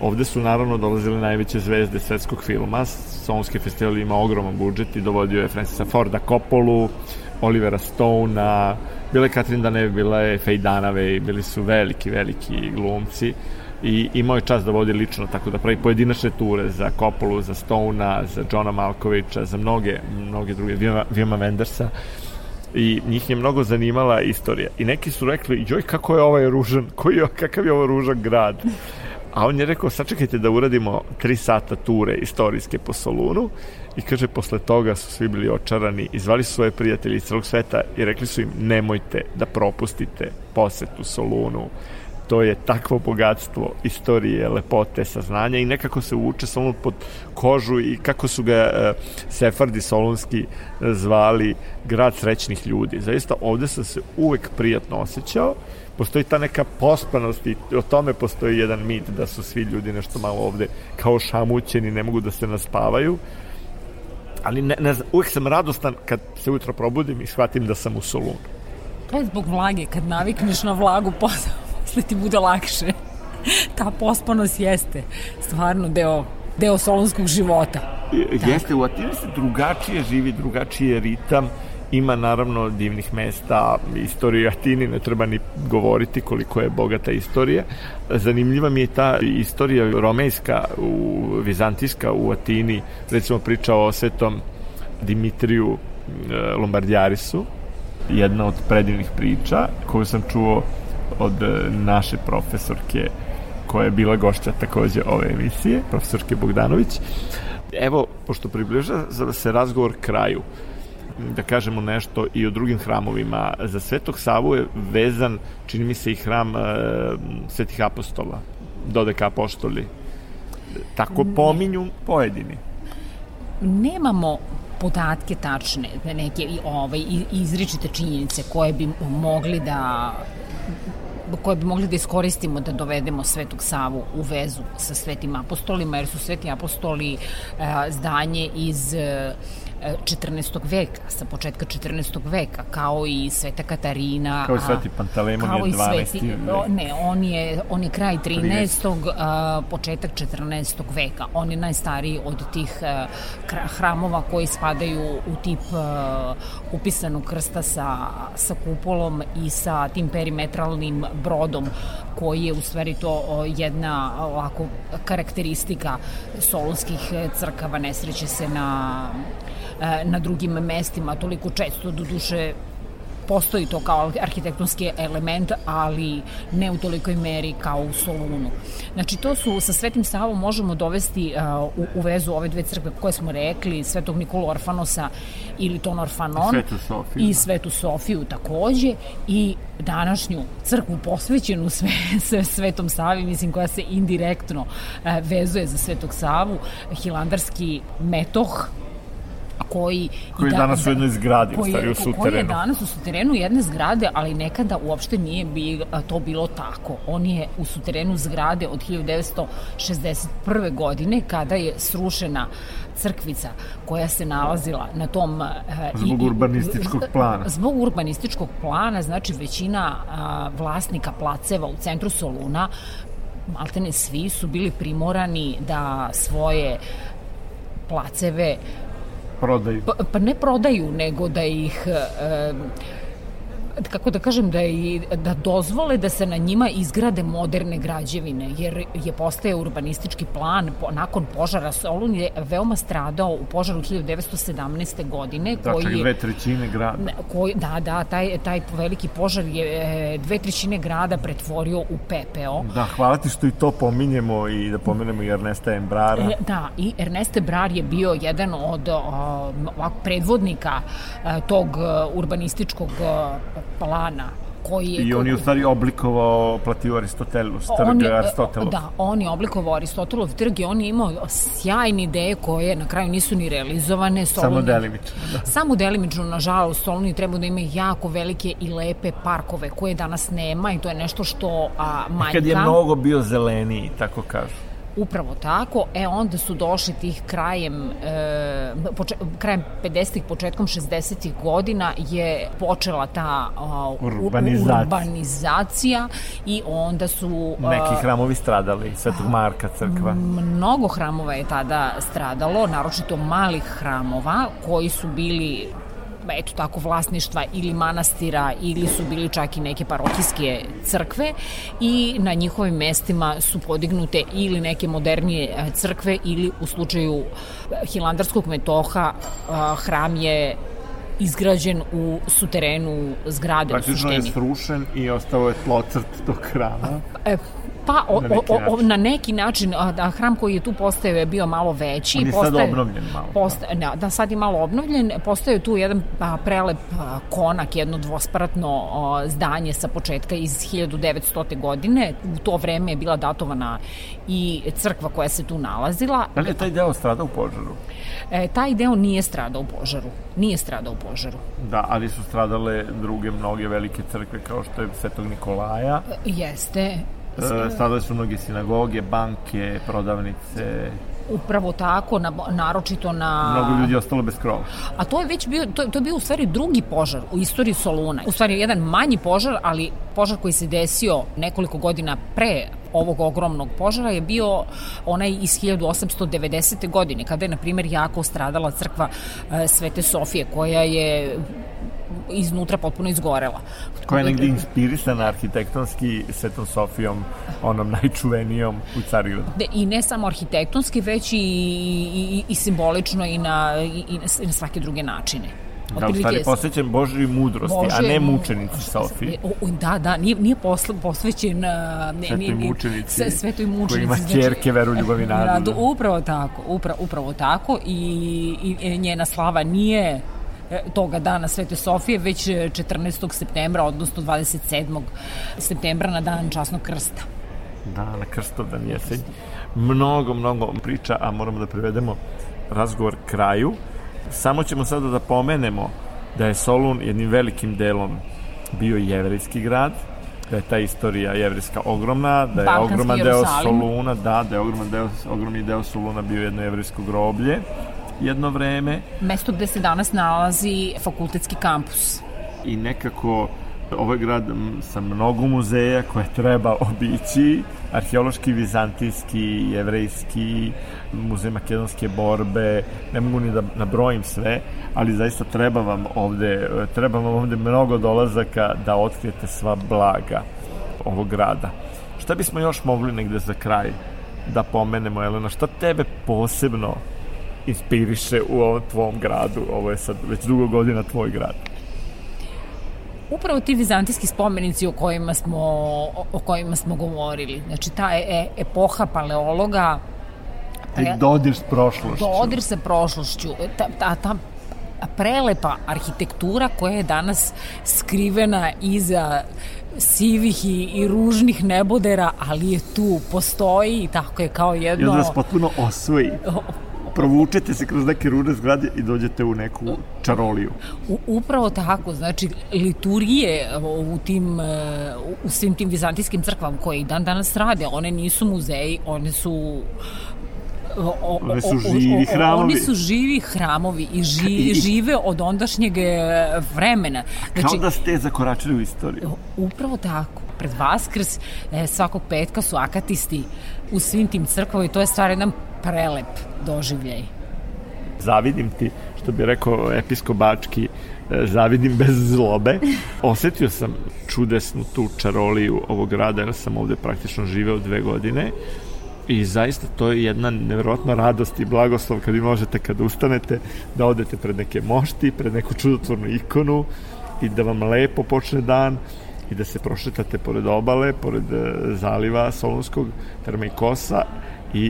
Ovde su naravno dolazile najveće zvezde svetskog filma. Solunski festival ima ogroman budžet i dovodio je Francisa Forda Coppolu, Olivera Stonea, bila je Katrin Danev, bila je Faye Dunaway, bili su veliki, veliki glumci i imao je čas da vodi lično, tako da pravi pojedinačne ture za Kopolu, za Stona, za Johna Malkovića, za mnoge, mnoge druge, Vima Wendersa i njih je mnogo zanimala istorija. I neki su rekli, joj, kako je ovaj ružan, koji je, kakav je ovo ružan grad. A on je rekao, sačekajte da uradimo tri sata ture istorijske po Solunu i kaže, posle toga su svi bili očarani i zvali su svoje prijatelje iz celog sveta i rekli su im, nemojte da propustite posetu Solunu to je takvo bogatstvo istorije, lepote, saznanja i nekako se uče samo pod kožu i kako su ga uh, Sefardi Solunski e, zvali grad srećnih ljudi. Zaista ovde sam se uvek prijatno osjećao, postoji ta neka pospanost i o tome postoji jedan mit da su svi ljudi nešto malo ovde kao šamućeni, ne mogu da se naspavaju, ali ne, ne znam, uvek sam radostan kad se ujutro probudim i shvatim da sam u Solunu. To je zbog vlage, kad navikneš na vlagu, posao posle ti bude lakše. Ta pospanost jeste stvarno deo, deo solonskog života. Jeste, u Atini se drugačije živi, drugačije ritam, ima naravno divnih mesta, istorija Atini ne treba ni govoriti koliko je bogata istorija. Zanimljiva mi je ta istorija romejska, u, vizantijska u Atini, recimo priča o svetom Dimitriju e, Lombardijarisu, jedna od predivnih priča koju sam čuo od e, naše profesorke koja je bila gošća takođe ove emisije, profesorke Bogdanović. Evo, pošto približava se razgovor kraju, da kažemo nešto i o drugim hramovima. Za Svetog Savu je vezan, čini mi se, i hram e, Svetih apostola, dodeka apostoli. Tako pominju pojedini. Nemamo podatke tačne, neke ovaj, izričite činjenice koje bi mogli da koje bi mogli da iskoristimo da dovedemo Svetog Savu u vezu sa Svetim apostolima, jer su Sveti apostoli e, zdanje iz e, 14. veka, sa početka 14. veka, kao i Sveta Katarina. Kao i Sveti Pantalemon je 12. Sveti, vek. Ne, on je, on je kraj 13. 13. A, početak 14. veka. On je najstariji od tih a, hramova koji spadaju u tip a, upisanog krsta sa, sa kupolom i sa tim perimetralnim brodom koji je u stvari to jedna ovako karakteristika solonskih crkava nesreće se na E, na drugim mestima toliko često, do duše postoji to kao arhitektonski element, ali ne u tolikoj meri kao u Solunu. Znači, to su, sa Svetim Savom možemo dovesti uh, u, u vezu ove dve crkve koje smo rekli, Svetog Nikolu Orfanosa ili Ton Orfanon Svetu Sofiju. i Svetu Sofiju takođe i današnju crkvu posvećenu sve, sve Svetom Savi, mislim koja se indirektno uh, vezuje za Svetog Savu, Hilandarski metoh, koji... Koji je da, danas u jednoj zgradi, koji, u stvari u suterenu. Koji je danas u suterenu jedne zgrade, ali nekada uopšte nije bi, to bilo tako. On je u suterenu zgrade od 1961. godine, kada je srušena crkvica koja se nalazila na tom... Zbog i, urbanističkog plana. Zbog urbanističkog plana, znači većina a, vlasnika placeva u centru Soluna maltene svi su bili primorani da svoje placeve prodaju. Pa, pa ne prodaju, nego da ih... E, kako da kažem, da, i, da dozvole da se na njima izgrade moderne građevine, jer je postaje urbanistički plan po, nakon požara. Solun je veoma stradao u požaru 1917. godine. Da, koji je, dve trećine grada. Koji, da, da, taj, taj veliki požar je e, dve trećine grada pretvorio u pepeo. Da, hvala ti što i to pominjemo i da pomenemo i Ernesta Embrara. E, da, i Ernest Ebrar je bio jedan od o, predvodnika e, tog urbanističkog plana koji je... I on je u stvari oblikovao platio Aristotelus, trg je, Aristotelov. Da, on je oblikovao Aristotelov trg i on je imao sjajne ideje koje na kraju nisu ni realizovane. Soluni, samo delimično. Da. Samo delimično, nažalost, Soluni treba da ima jako velike i lepe parkove koje danas nema i to je nešto što a, manjka. Kad je mnogo bio zeleniji, tako kažu. Upravo tako, e onda su došli tih krajem, e, poče, krajem 50-ih, početkom 60-ih godina je počela ta uh, urbanizacija. urbanizacija i onda su... Neki hramovi stradali, Svetog Marka crkva. Mnogo hramova je tada stradalo, naročito malih hramova koji su bili eto tako, vlasništva ili manastira ili su bili čak i neke parohijske crkve i na njihovim mestima su podignute ili neke modernije e, crkve ili u slučaju Hilandarskog metoha hram je izgrađen u suterenu zgrade Praktično je srušen i ostao je tlocrt tog hrama. E, Pa, o, na, neki o, o, na neki način, a, da, hram koji je tu postao je bio malo veći. On je postaje, sad obnovljen malo. Posta, da, da, sad je malo obnovljen. Postoje tu jedan a, prelep a, konak, jedno dvospratno a, zdanje sa početka iz 1900. godine. U to vreme je bila datovana i crkva koja se tu nalazila. Da li je taj deo stradao u požaru? E, taj deo nije stradao u požaru. Nije stradao u požaru. Da, ali su stradale druge mnoge velike crkve kao što je Svetog Nikolaja. Jeste. E, stradale su mnoge sinagoge, banke, prodavnice, Upravo tako, na, naročito na... Mnogo ljudi je ostalo bez krova. A to je već bio, to, to je bio u stvari drugi požar u istoriji Soluna. U stvari jedan manji požar, ali požar koji se desio nekoliko godina pre ovog ogromnog požara je bio onaj iz 1890. godine, kada je, na primjer, jako stradala crkva e, Svete Sofije, koja je iznutra potpuno izgorela. Koja je negde inspirisana arhitektonski Svetom Sofijom, onom najčuvenijom u Carigradu. De, I ne samo arhitektonski, već i, i, i simbolično i na, i, i na svake druge načine. Da, u stvari posvećen Božoj mudrosti, Bože, a ne mučenici Sofije. Da, da, nije, nije posle, posvećen ne, svetoj nije, mučenici, sve, svetoj mučenici. Koji ima čerke, veru, ljubav i nadu. Da, upravo tako, upravo, upravo tako i, i njena slava nije toga dana Svete Sofije, već 14. E, septembra, odnosno 27. septembra na dan časnog krsta. Da, na krstovdan jesenj. Mnogo, mnogo priča, a moramo da prevedemo razgovor kraju. Samo ćemo sada da pomenemo da je Solun jednim velikim delom bio jevrijski grad, da je ta istorija jevrijska ogromna, da je Balkanski ogroman Jerusalim. deo Soluna, da, da je ogroman deo, ogromni deo Soluna bio jedno jevrijsko groblje jedno vreme. Mesto gde se danas nalazi fakultetski kampus. I nekako ovaj grad sa mnogo muzeja koje treba obići, arheološki, vizantijski, jevrejski, muzej makedonske borbe, ne mogu ni da nabrojim sve, ali zaista treba vam ovde, treba vam ovde mnogo dolazaka da otkrijete sva blaga ovog grada. Šta bismo još mogli negde za kraj da pomenemo, Elena, šta tebe posebno inspiriše u ovom tvom gradu. Ovo je sad već dugo godina tvoj grad. Upravo ti vizantijski spomenici o kojima smo, o kojima smo govorili. Znači, ta e, epoha paleologa... Taj dodir s prošlošću. Dodir sa prošlošću. Ta, ta, ta prelepa arhitektura koja je danas skrivena iza sivih i, i ružnih nebodera, ali je tu, postoji i tako je kao jedno... Onda nas potpuno osvoji provučete se kroz neke rude zgrade i dođete u neku čaroliju. U, upravo tako, znači liturgije u tim u svim tim vizantijskim crkvama koje i dan danas rade, one nisu muzeji, one su O, o, one su živi hramovi. Oni su živi hramovi i, ži, I žive od ondašnjeg e, vremena. Znači, Kao da ste zakoračili u istoriju. Upravo tako. Pred Vaskrs e, svakog petka su akatisti u svim tim crkvama i to je stvar jedan prelep doživljaj. Zavidim ti, što bi rekao episkop Bački, e, zavidim bez zlobe. Osetio sam čudesnu tu čaroliju ovog grada, jer sam ovde praktično živeo dve godine i zaista to je jedna nevjerojatna radost i blagoslov kad vi možete kad ustanete da odete pred neke mošti, pred neku čudotvornu ikonu i da vam lepo počne dan i da se prošetate pored obale, pored e, zaliva Solunskog, terma i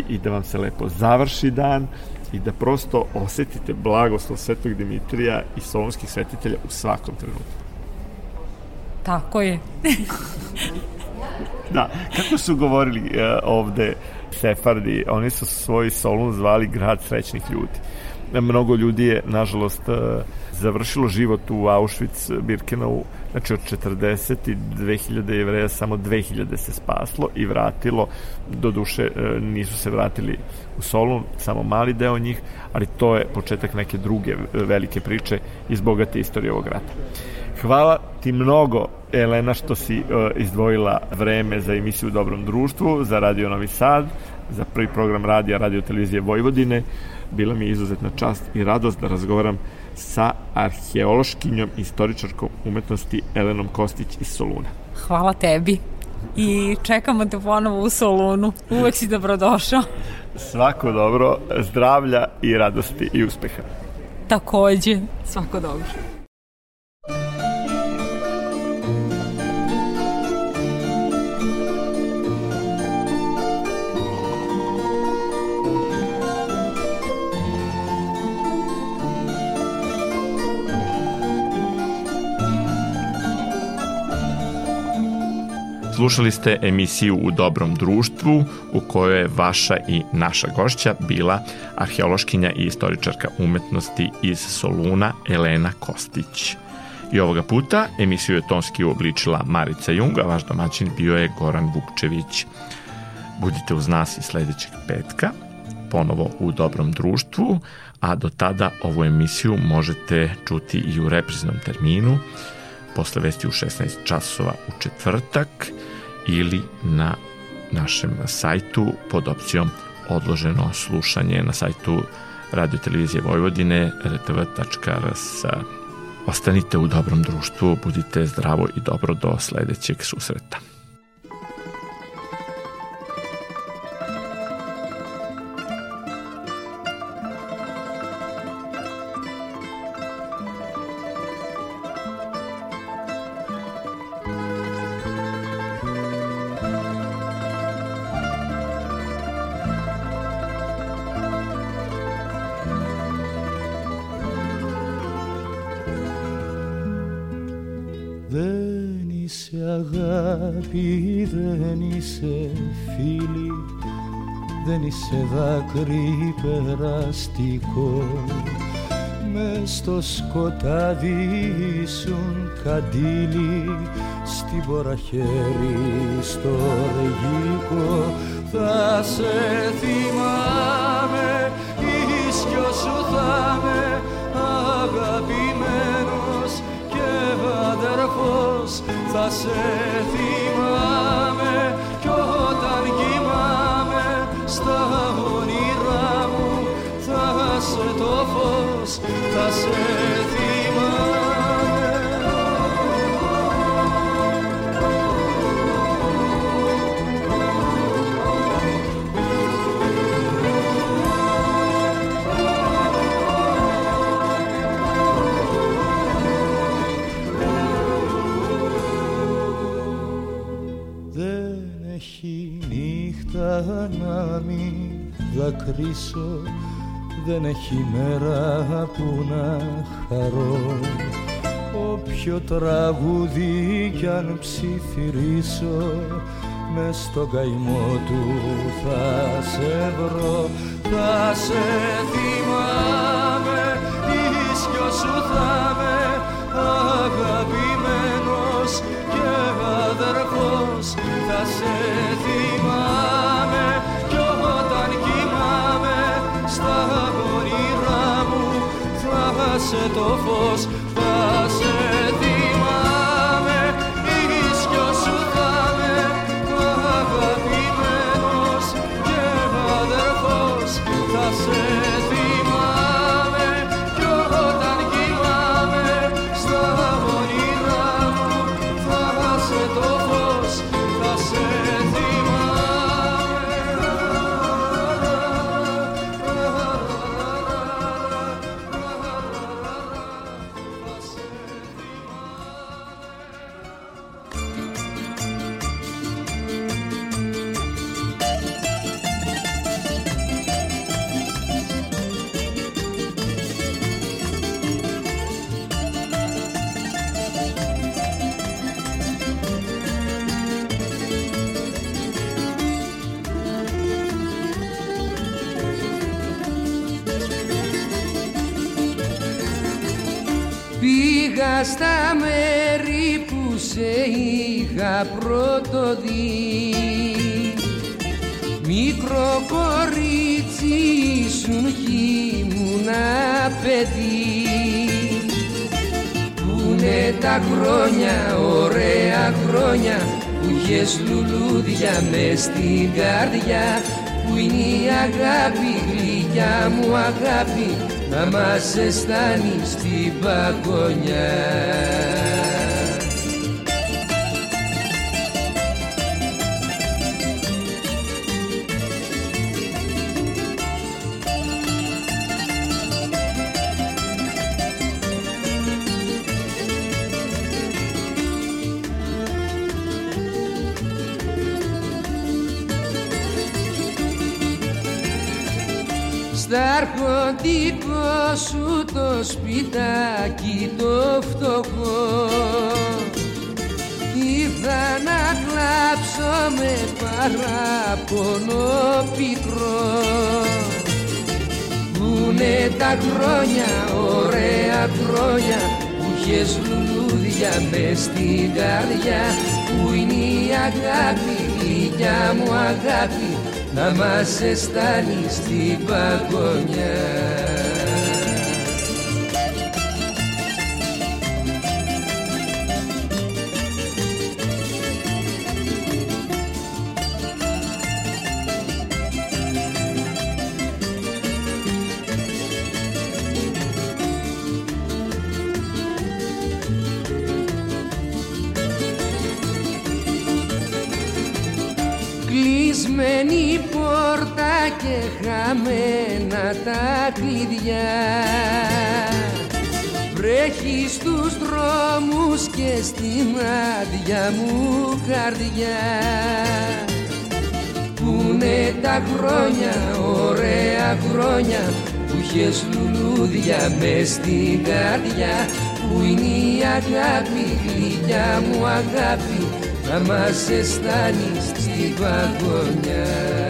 i, da vam se lepo završi dan i da prosto osetite blagoslov Svetog Dimitrija i solonskih svetitelja u svakom trenutku. Tako je. da, kako su govorili uh, ovde Sefardi, oni su svoj Solun zvali grad srećnih ljudi. Mnogo ljudi je, nažalost, uh, završilo život u Auschwitz, Birkenau, znači od 42.000 jevreja samo 2.000 se spaslo i vratilo, do duše e, nisu se vratili u Solun, samo mali deo njih, ali to je početak neke druge velike priče iz bogate istorije ovog rata. Hvala ti mnogo, Elena, što si uh, izdvojila vreme za emisiju u Dobrom društvu, za Radio Novi Sad, za prvi program radija Radio Televizije Vojvodine. Bila mi je izuzetna čast i radost da razgovaram sa arheološkinjom i istoričarkom umetnosti Elenom Kostić iz Soluna. Hvala tebi i čekamo te ponovo u Solunu. Uvek si dobrodošao. Svako dobro, zdravlja i radosti i uspeha. Takođe, svako dobro. Slušali ste emisiju U dobrom društvu u kojoj je vaša i naša gošća bila arheološkinja i istoričarka umetnosti iz Soluna Elena Kostić. I ovoga puta emisiju je tonski uobličila Marica Jung, a vaš domaćin bio je Goran Vukčević. Budite uz nas i sledećeg petka, ponovo u dobrom društvu, a do tada ovu emisiju možete čuti i u repriznom terminu posle vesti u 16 časova u četvrtak ili na našem sajtu pod opcijom odloženo slušanje na sajtu Radio Televizije Vojvodine rtv.rs. Ostanite u dobrom društvu, budite zdravo i dobro do sledećeg susreta. Σε δάκρυ περαστικό. Μες στο σκοτάδι ήσουν καντήλι στην ποραχέρι στο ρεγικό θα σε θυμάμαι ίσκιο σου θα με αγαπημένος και αδερφός θα σε θυμάμαι κι όταν στα όνειρά μου θα σε το φως, θα σε θυμάμαι δακρύσω δεν έχει μέρα που να χαρώ. Όποιο τραγούδι κι αν ψιθυρίσω μες στο καημό του θα σε βρω. Θα σε θυμάμαι ίσιος σου θα με αγαπημένος και αδερφός. Θα σε θυμάμαι άσε το φως Πούνε τα χρόνια, ωραία χρόνια που είχες λουλούδια μες στην καρδιά που είναι η αγάπη, γλυκιά μου αγάπη να μας αισθάνει στην παγωνιά αρχοντικό σου το σπιτάκι το φτωχό. Ήρθα να κλάψω με παράπονο πικρό. Πούνε τα χρόνια, ωραία χρόνια που είχες λουλούδια μες στην καρδιά. Πού είναι η αγάπη, γλυκιά μου αγάπη να μας αισθάνει στην παγωνιά άδεια μου καρδιά Πούνε τα χρόνια, ωραία χρόνια που είχες λουλούδια μες στην καρδιά Πού είναι η αγάπη, γλυκιά μου αγάπη να μας αισθάνεις στην παγωνιά